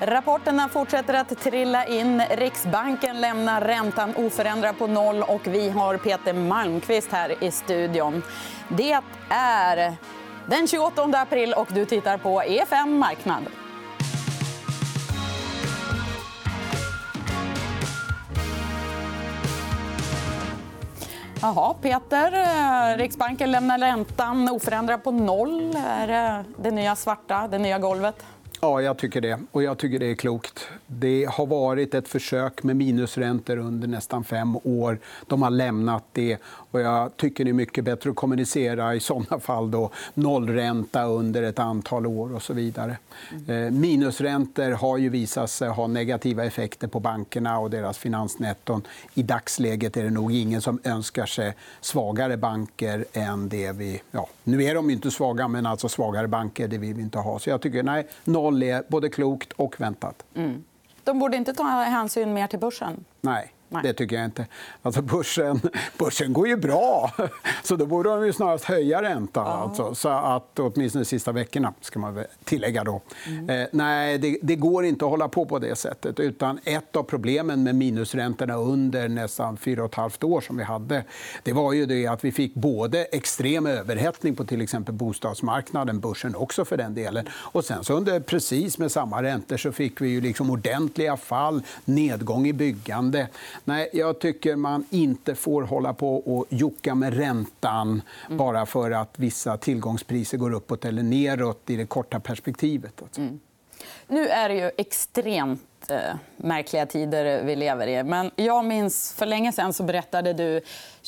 Rapporterna fortsätter att trilla in. Riksbanken lämnar räntan oförändrad på noll. och Vi har Peter Malmqvist här i studion. Det är den 28 april och du tittar på EFN Marknad. Jaha, Peter. Eh, Riksbanken lämnar räntan oförändrad på noll. Är det det nya svarta, det nya golvet? Ja, jag tycker det. Och jag tycker det är klokt. Det har varit ett försök med minusräntor under nästan fem år. De har lämnat det. Och jag tycker det är mycket bättre att kommunicera i såna fall då, nollränta under ett antal år och så vidare. Mm. Minusräntor har ju visat sig ha negativa effekter på bankerna och deras finansnetton. I dagsläget är det nog ingen som önskar sig svagare banker än det vi... Ja, nu är de inte svaga, men alltså svagare banker det vill vi inte ha. Så jag tycker nej, noll är både klokt och väntat. Mm. De borde inte ta hänsyn mer till börsen? Nej. Nej. Det tycker jag inte. Alltså börsen, börsen går ju bra. Så då borde de ju snarast höja räntan. Ja. Alltså. Så att, åtminstone de sista veckorna, ska man tillägga. Då. Mm. Eh, nej, det, det, går inte att hålla på på det sättet. Utan ett av problemen med minusräntorna under nästan fyra och ett halvt år som vi hade det var ju det att vi fick både extrem överhettning på till exempel bostadsmarknaden, börsen också för den delen. Och sen så under precis med samma räntor så fick vi ju liksom ordentliga fall, nedgång i byggande. Nej, jag tycker man inte får hålla på och jocka med räntan mm. bara för att vissa tillgångspriser går uppåt eller neråt i det korta perspektivet. Alltså. Mm. Nu är det ju extremt eh, märkliga tider vi lever i. Men jag minns för länge sen så berättade du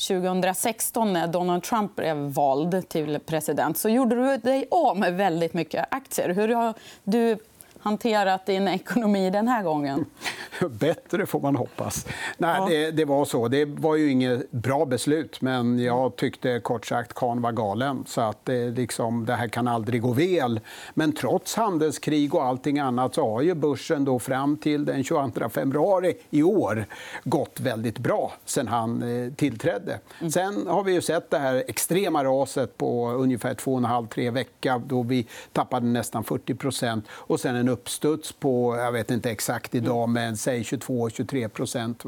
2016 när Donald Trump blev vald till president så gjorde du dig av med väldigt mycket aktier. Hur har du hanterat din ekonomi den här gången? Bättre, får man hoppas. Nej, ja. det, det, var så. Det var ju inget bra beslut, men jag tyckte kort sagt Kahn var galen. Så att det, liksom, det här kan aldrig gå väl. Men trots handelskrig och allting annat så har ju börsen då fram till den 22 februari i år gått väldigt bra sen han eh, tillträdde. Mm. Sen har vi ju sett det här extrema raset på ungefär 2,5-3 veckor då vi tappade nästan 40 och sen en uppstuds på, jag vet inte exakt idag, men säg 22-23 procent.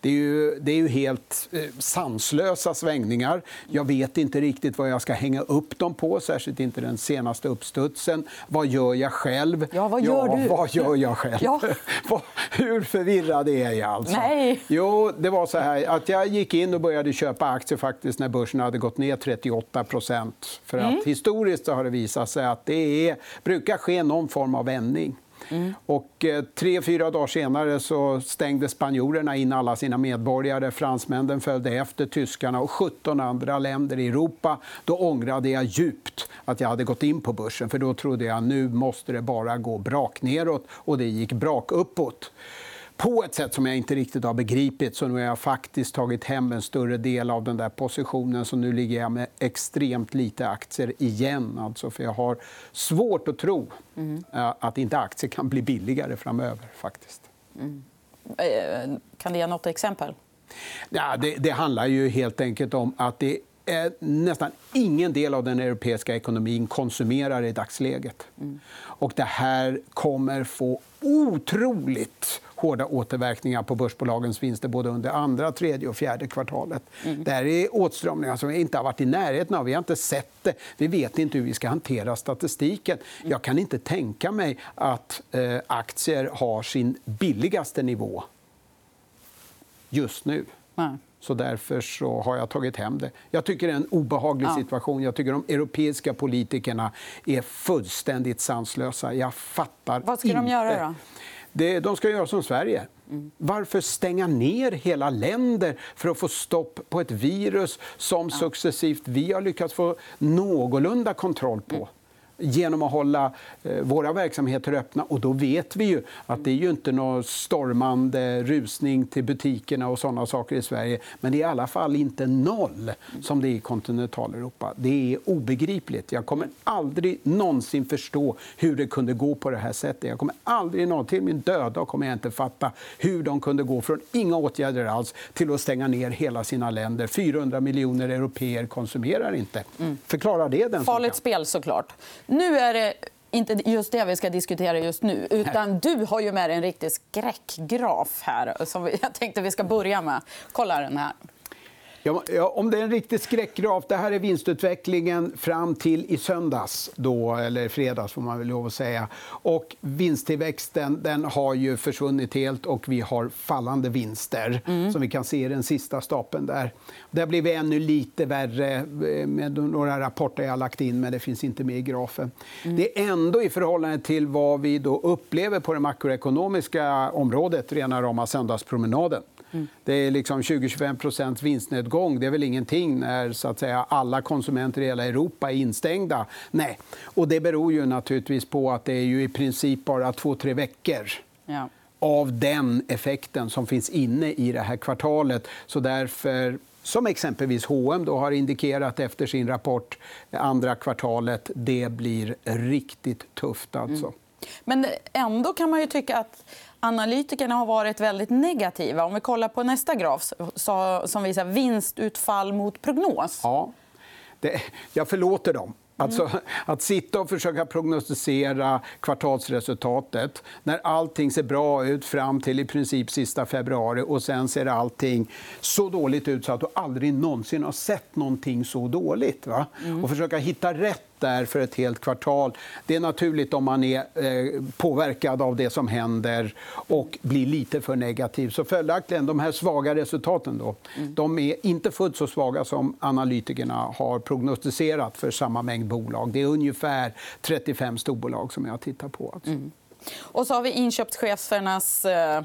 Det är, ju, det är ju helt eh, sanslösa svängningar. Jag vet inte riktigt vad jag ska hänga upp dem på, särskilt inte den senaste uppstudsen. Vad gör jag själv? Ja, vad gör ja, du? Vad gör jag själv? Ja. Hur förvirrad är jag? Alltså? Nej. Jo, det var så här att jag gick in och började köpa aktier faktiskt när börsen hade gått ner 38% För att mm. Historiskt har det visat sig att det är, brukar ske någon form av vändning Mm. Och, eh, tre, fyra dagar senare så stängde spanjorerna in alla sina medborgare. Fransmännen följde efter, tyskarna och 17 andra länder i Europa. Då ångrade jag djupt att jag hade gått in på börsen. för Då trodde jag att nu måste det bara gå brak neråt. Och det gick brak uppåt på ett sätt som jag inte riktigt har begripit. Så nu har jag faktiskt tagit hem en större del av den där positionen. Så nu ligger jag med extremt lite aktier igen. Alltså, för jag har svårt att tro mm. att inte aktier kan bli billigare framöver. Faktiskt. Mm. Eh, kan du ge nåt exempel? Ja, det, det handlar ju helt enkelt om att det nästan ingen del av den europeiska ekonomin konsumerar i dagsläget. Mm. Och det här kommer få otroligt hårda återverkningar på börsbolagens vinster både under andra, tredje och fjärde kvartalet. Mm. Det här är åtstramningar som vi inte har varit i närheten av. Vi har inte sett det. Vi vet inte hur vi ska hantera statistiken. Mm. Jag kan inte tänka mig att eh, aktier har sin billigaste nivå just nu. Mm. Så därför så har jag tagit hem det. Jag tycker det är en obehaglig ja. situation. Jag tycker de europeiska politikerna är fullständigt sanslösa. Jag fattar Vad ska inte. de göra? Då? Det, de ska göra som Sverige. Mm. Varför stänga ner hela länder för att få stopp på ett virus som successivt vi har lyckats få någorlunda kontroll på? Mm genom att hålla eh, våra verksamheter öppna. Och då vet vi ju att det är ju inte någon stormande rusning till butikerna och såna saker i Sverige. Men det är i alla fall inte noll som det är i kontinentaleuropa. Det är obegripligt. Jag kommer aldrig någonsin förstå hur det kunde gå på det här sättet. Jag kommer aldrig nå till min döda kommer jag inte fatta hur de kunde gå från inga åtgärder alls till att stänga ner hela sina länder. 400 miljoner europeer konsumerar inte. Mm. Förklara det. Den Farligt spel, såklart. Nu är det inte just det vi ska diskutera just nu. Utan du har ju med dig en riktig skräckgraf här som jag tänkte vi ska börja med. Kolla den här. Ja, om det är en riktig skräckgraf. Det här är vinstutvecklingen fram till i söndags, då, eller fredags får man väl lov att säga. Och vinsttillväxten den har ju försvunnit helt och vi har fallande vinster mm. som vi kan se i den sista stapeln där. Det har blivit ännu lite värre eh, med några rapporter jag har lagt in, men det finns inte med i grafen. Mm. Det är ändå i förhållande till vad vi då upplever på det makroekonomiska området, rena rama söndagspromenaden. Det är liksom 20-25 vinstnedgång. Det är väl ingenting när så att säga, alla konsumenter i hela Europa är instängda. Nej. Och det beror ju naturligtvis på att det är ju i princip bara två, tre veckor ja. av den effekten som finns inne i det här kvartalet. Så därför som exempelvis H&M då har indikerat efter sin rapport andra kvartalet. Det blir riktigt tufft. Alltså. Mm. Men ändå kan man ju tycka att analytikerna har varit väldigt negativa. Om vi kollar på nästa graf som visar vinstutfall mot prognos. Ja, det, jag förlåter dem. Alltså, att sitta och försöka prognostisera kvartalsresultatet när allting ser bra ut fram till i princip sista februari och sen ser allting så dåligt ut så att du aldrig någonsin har sett någonting så dåligt. Va? Mm. Och försöka hitta rätt där för ett helt kvartal. Det är naturligt om man är eh, påverkad av det som händer och blir lite för negativ. Så följaktligen, de här svaga resultaten då, mm. de är inte fullt så svaga som analytikerna har prognostiserat för samma mängd bolag. Det är ungefär 35 storbolag som jag tittar på. Alltså. Mm. Och så har vi inköpschefernas eh,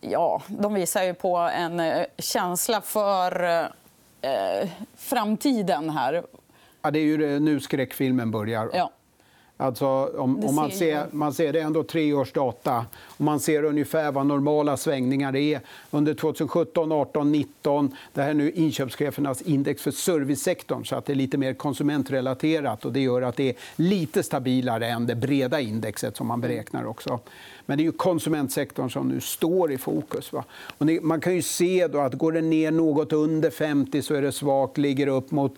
Ja, de visar ju på en eh, känsla för eh, framtiden. här. Ja, det är ju nu skräckfilmen börjar. Ja. Alltså, om, om man, ser, man ser det ändå tre års data och man ser ungefär vad normala svängningar är under 2017, 18, 19. Det här är nu inköpschefernas index för servicesektorn så att det är lite mer konsumentrelaterat. och Det gör att det är lite stabilare än det breda indexet som man beräknar. också. Men det är ju konsumentsektorn som nu står i fokus. Va? Och man kan ju se då att går det ner något under 50 så är det svagt. Ligger upp mot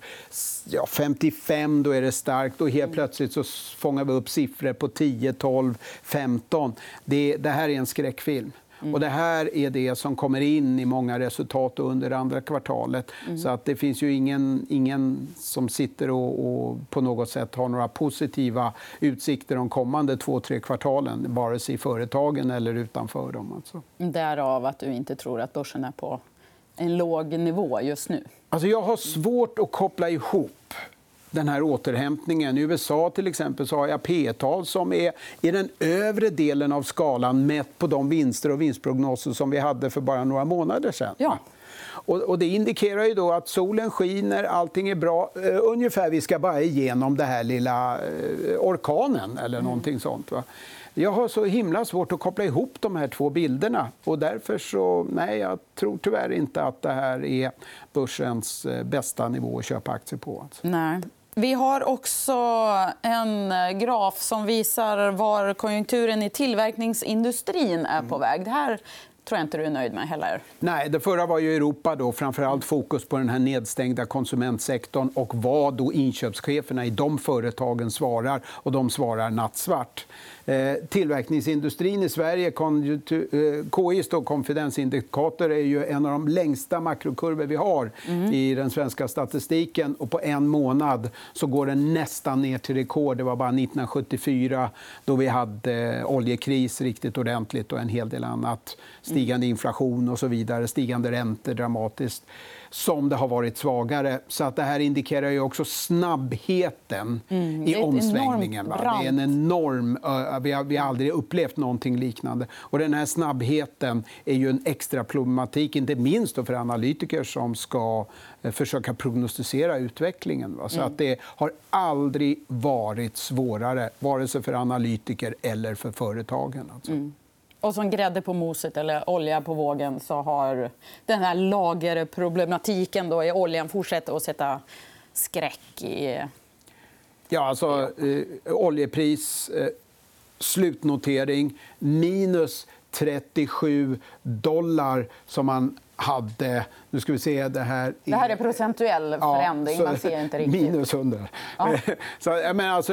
ja, 55 då är det starkt. Och helt plötsligt så fångar vi upp siffror på 10, 12, 15. Det, det här är en skräckfilm. Mm. Och det här är det som kommer in i många resultat under andra kvartalet. Mm. Så att det finns ju ingen, ingen som sitter och, och, på något sätt har några positiva utsikter de kommande två, tre kvartalen vare sig i företagen eller utanför dem. Alltså. Därav att du inte tror att börsen är på en låg nivå just nu? Alltså jag har svårt att koppla ihop den här återhämtningen. I USA till exempel så har jag P-tal som är i den övre delen av skalan mätt på de vinster och vinstprognoser som vi hade för bara några månader sedan. Ja. Och, det indikerar ju då att solen skiner, allting är bra. Uh, ungefär vi ska bara igenom den här lilla uh, orkanen eller mm. någonting sånt. Va? Jag har så himla svårt att koppla ihop de här två bilderna. och Därför så, nej, jag tror tyvärr inte att det här är börsens eh, bästa nivå att köpa aktier på. Alltså. Nej. Vi har också en graf som visar var konjunkturen i tillverkningsindustrin är på väg. Det här tror jag inte du är nöjd med heller. Nej, det förra var ju Europa. Då, framförallt fokus på den här nedstängda konsumentsektorn och vad då inköpscheferna i de företagen svarar. Och de svarar nattsvart. Eh, tillverkningsindustrin i Sverige, eh, KIs konfidensindikator, är ju en av de längsta makrokurvor vi har mm. i den svenska statistiken. Och på en månad så går den nästan ner till rekord. Det var bara 1974 då vi hade oljekris riktigt ordentligt och en hel del annat. Stigande inflation och så vidare, stigande räntor dramatiskt som det har varit svagare. Så att det här indikerar ju också snabbheten mm, i omsvängningen. Det är en enorm... Vi har, vi har aldrig upplevt någonting liknande. Och den här snabbheten är ju en extra problematik, inte minst för analytiker som ska eh, försöka prognostisera utvecklingen. Va? Så mm. att det har aldrig varit svårare, vare sig för analytiker eller för företagen. Alltså. Mm. Och som grädde på moset eller olja på vågen så har den här lagerproblematiken då i oljan fortsatt att sätta skräck i... Ja, alltså, eh, oljepris, eh, slutnotering minus 37 dollar som man hade... Nu ska vi se. Det här, det här är procentuell förändring. Ja, Man ser inte riktigt. Minus 100. Ja. så, men alltså,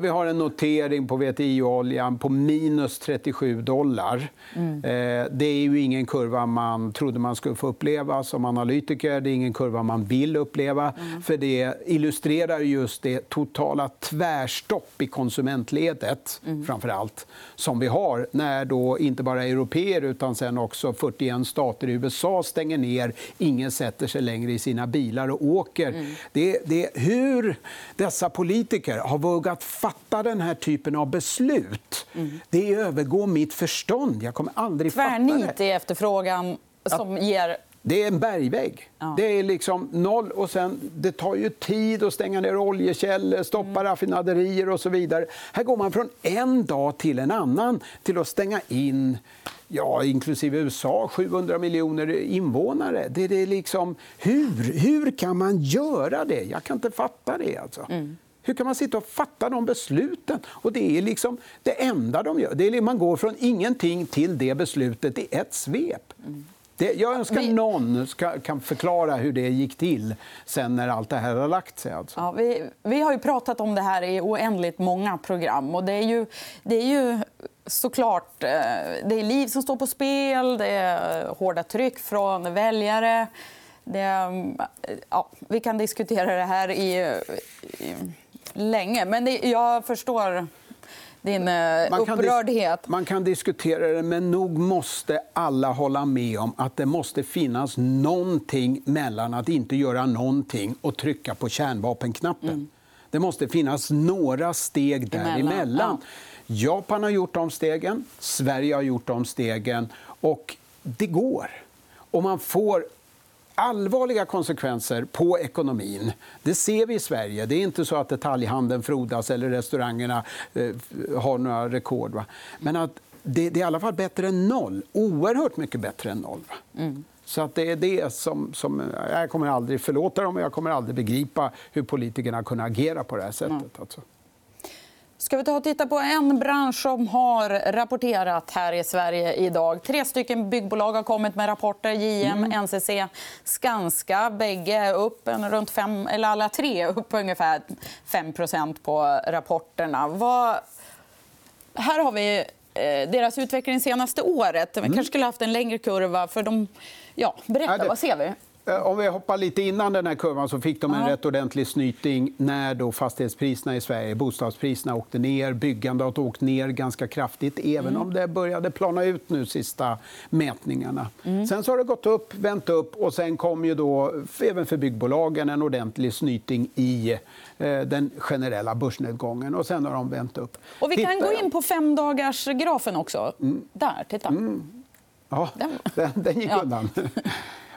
vi har en notering på VTI-oljan på minus 37 dollar. Mm. Eh, det är ju ingen kurva man trodde man skulle få uppleva som analytiker. Det är ingen kurva man vill uppleva. Mm. För Det illustrerar just det totala tvärstopp i konsumentledet mm. framför allt, som vi har när då inte bara europeer utan sen också 41 stater i USA stänger ner. Ingen sätter sig längre i sina bilar och åker. Mm. Det, det, hur dessa politiker har vågat fatta den här typen av beslut, mm. det övergår mitt förstånd. Jag kommer aldrig Tvärnit fatta det. i efterfrågan som ger det är en bergvägg. Ja. Det är liksom noll. Och sen, det tar ju tid att stänga ner oljekällor, stoppa mm. raffinaderier och så vidare. Här går man från en dag till en annan till att stänga in ja, inklusive USA, 700 miljoner invånare. Det är liksom, hur, hur kan man göra det? Jag kan inte fatta det. Alltså. Mm. Hur kan man sitta och fatta de besluten? Och det är liksom det enda de gör. Det är, man går från ingenting till det beslutet i ett svep. Mm. Det, jag önskar vi... någon ska, kan förklara hur det gick till sen när allt det här har lagt sig. Alltså. Ja, vi, vi har ju pratat om det här i oändligt många program. Och det, är ju, det är ju såklart eh, det är liv som står på spel, det är hårda tryck från väljare. Det, ja, vi kan diskutera det här i, i länge, men det, jag förstår din eh, man upprördhet. man kan diskutera det, men nog måste alla hålla med om att det måste finnas någonting mellan att inte göra någonting och trycka på kärnvapenknappen. Mm. Det måste finnas några steg däremellan. Ja. Japan har gjort de stegen, Sverige har gjort de stegen och det går. Och man får allvarliga konsekvenser på ekonomin. Det ser vi i Sverige. Det är inte så att detaljhandeln frodas eller restaurangerna eh, har några rekord. Va? Men att det, det, är i alla fall bättre än noll. Oerhört mycket bättre än noll. Mm. Så att det är det som, som... Jag kommer aldrig förlåta dem och jag kommer aldrig begripa hur politikerna kunde agera på det här sättet. Mm. Alltså. Ska vi ta och titta på en bransch som har rapporterat här i Sverige idag. Tre stycken byggbolag har kommit med rapporter. JM, mm. NCC, Skanska. Bägge upp en runt fem, eller alla tre upp ungefär 5% på rapporterna. Vad... Här har vi eh, deras utveckling senaste året. Vi mm. kanske skulle haft en längre kurva. för de... Ja, berätta, vad ser vi? Eh, om vi hoppar lite innan den här kurvan så fick de en rätt ordentlig snyting när då fastighetspriserna i Sverige, bostadspriserna åkte ner. Byggandet har åkt ner ganska kraftigt, även mm. om det började plana ut nu sista mätningarna. Mm. Sen så har det gått upp, vänt upp och sen kom ju då även för byggbolagen en ordentlig snyting i eh, den generella börsnedgången. Och sen har de vänt upp. Och vi kan Titta... gå in på femdagarsgrafen också. Mm. Där, titta. Mm. Ja, den, den gick undan.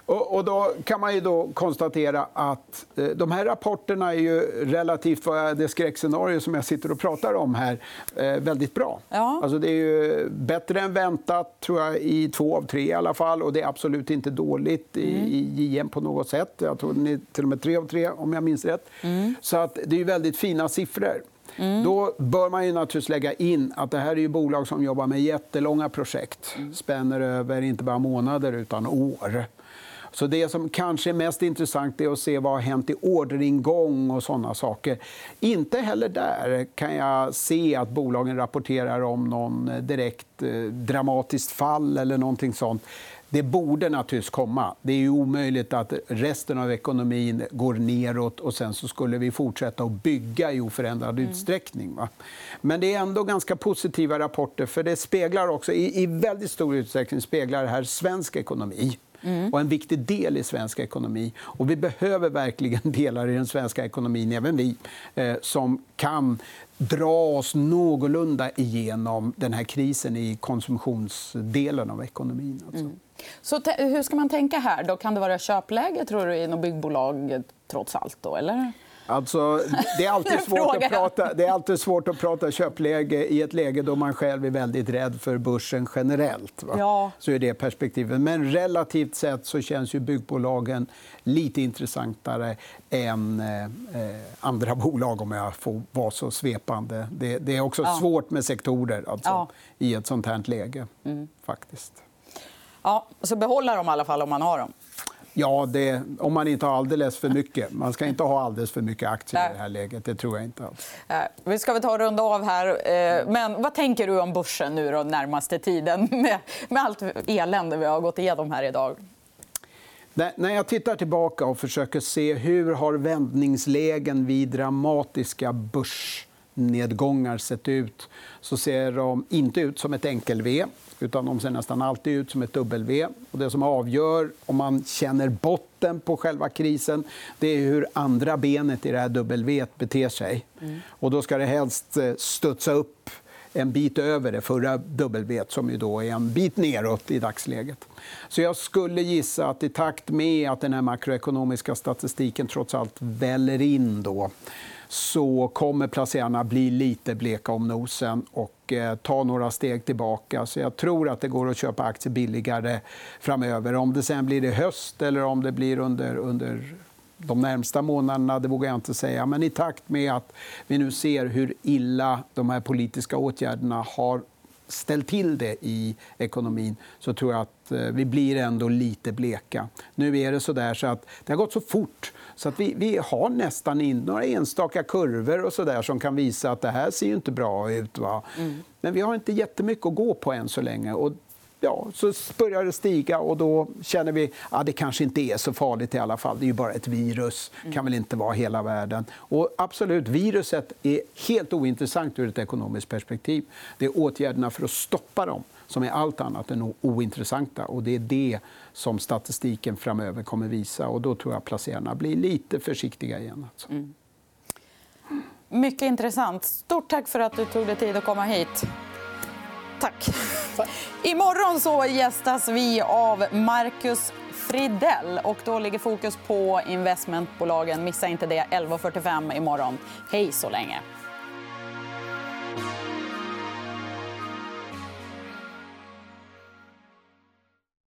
Och, och, då kan man ju då konstatera att eh, de här rapporterna är ju relativt vad det skräckscenario som jag sitter och pratar om här eh, väldigt bra. Ja. Alltså det är ju bättre än väntat tror jag, i två av tre i alla fall. Och det är absolut inte dåligt i, mm. i JM på något sätt. Jag tror det är till och med tre av tre om jag minns rätt. Mm. Så att det är väldigt fina siffror. Mm. Då bör man ju naturligtvis lägga in att det här är ju bolag som jobbar med jättelånga projekt. Mm. Spänner över inte bara månader utan år. Så det som kanske är mest intressant är att se vad har hänt i orderingång och såna saker. Inte heller där kan jag se att bolagen rapporterar om någon direkt eh, dramatiskt fall eller någonting sånt. Det borde naturligtvis komma. Det är omöjligt att resten av ekonomin går neråt och sen så skulle vi fortsätta att bygga i oförändrad mm. utsträckning. Va? Men det är ändå ganska positiva rapporter för det speglar också i, i väldigt stor utsträckning speglar det här svensk ekonomi mm. och en viktig del i svensk ekonomi. Och vi behöver verkligen delar i den svenska ekonomin, även vi, eh, som kan dra oss någorlunda igenom den här krisen i konsumtionsdelen av ekonomin. Alltså. Mm. Så hur ska man tänka här? Då? Kan det vara köpläge tror du, i något byggbolag trots allt? Då, eller? Alltså, det, är alltid svårt att prata, det är alltid svårt att prata köpläge i ett läge då man själv är väldigt rädd för börsen generellt. Ja. Så är det perspektivet. Men relativt sett så känns ju byggbolagen lite intressantare än eh, andra bolag, om jag får vara så svepande. Det, det är också ja. svårt med sektorer alltså, ja. i ett sånt här läge. Mm. faktiskt. Ja, så behålla dem i alla fall om man har dem. Ja, det, om man inte har alldeles för mycket. Man ska inte ha alldeles för mycket aktier i det här läget. Det tror jag inte alls. Vi ska väl ta och runda av här. Eh, men vad tänker du om börsen nu då, närmaste tiden med, med allt elände vi har gått igenom här idag? När jag tittar tillbaka och försöker se hur har vändningslägen vid dramatiska börsnedgångar sett ut så ser de inte ut som ett enkel-V utan de ser nästan alltid ut som ett W. Och det som avgör om man känner botten på själva krisen det är hur andra benet i det här W beter sig. Mm. Och då ska det helst eh, studsa upp en bit över det förra W som ju då är en bit neråt i dagsläget. Så jag skulle gissa att i takt med att den här makroekonomiska statistiken trots allt väller in då, så kommer placerarna bli lite bleka om nosen och eh, ta några steg tillbaka. Så jag tror att det går att köpa aktier billigare framöver. Om det sen blir i höst eller om det blir under, under de närmsta månaderna det vågar jag inte säga. Men i takt med att vi nu ser hur illa de här politiska åtgärderna har ställt till det i ekonomin så tror jag att eh, vi blir ändå lite bleka. Nu är det så där så att det har gått så fort så att vi, vi har nästan in några enstaka kurvor och så där som kan visa att det här ser inte bra ut. Va? Mm. Men vi har inte jättemycket att gå på än så länge. Och ja, så börjar det stiga och då känner vi att ja, det kanske inte är så farligt i alla fall. Det är ju bara ett virus. Det kan väl inte vara hela världen. Och absolut, viruset är helt ointressant ur ett ekonomiskt perspektiv. Det är åtgärderna för att stoppa dem som är allt annat än ointressanta. Och det är det som statistiken framöver kommer visa. Och då tror jag att placerarna blir lite försiktiga igen. Alltså. Mm. Mycket intressant. Stort tack för att du tog dig tid att komma hit. Tack. Imorgon så gästas vi av Marcus Fridell. Och då ligger fokus på investmentbolagen. Missa inte det. 11.45 imorgon. Hej så länge.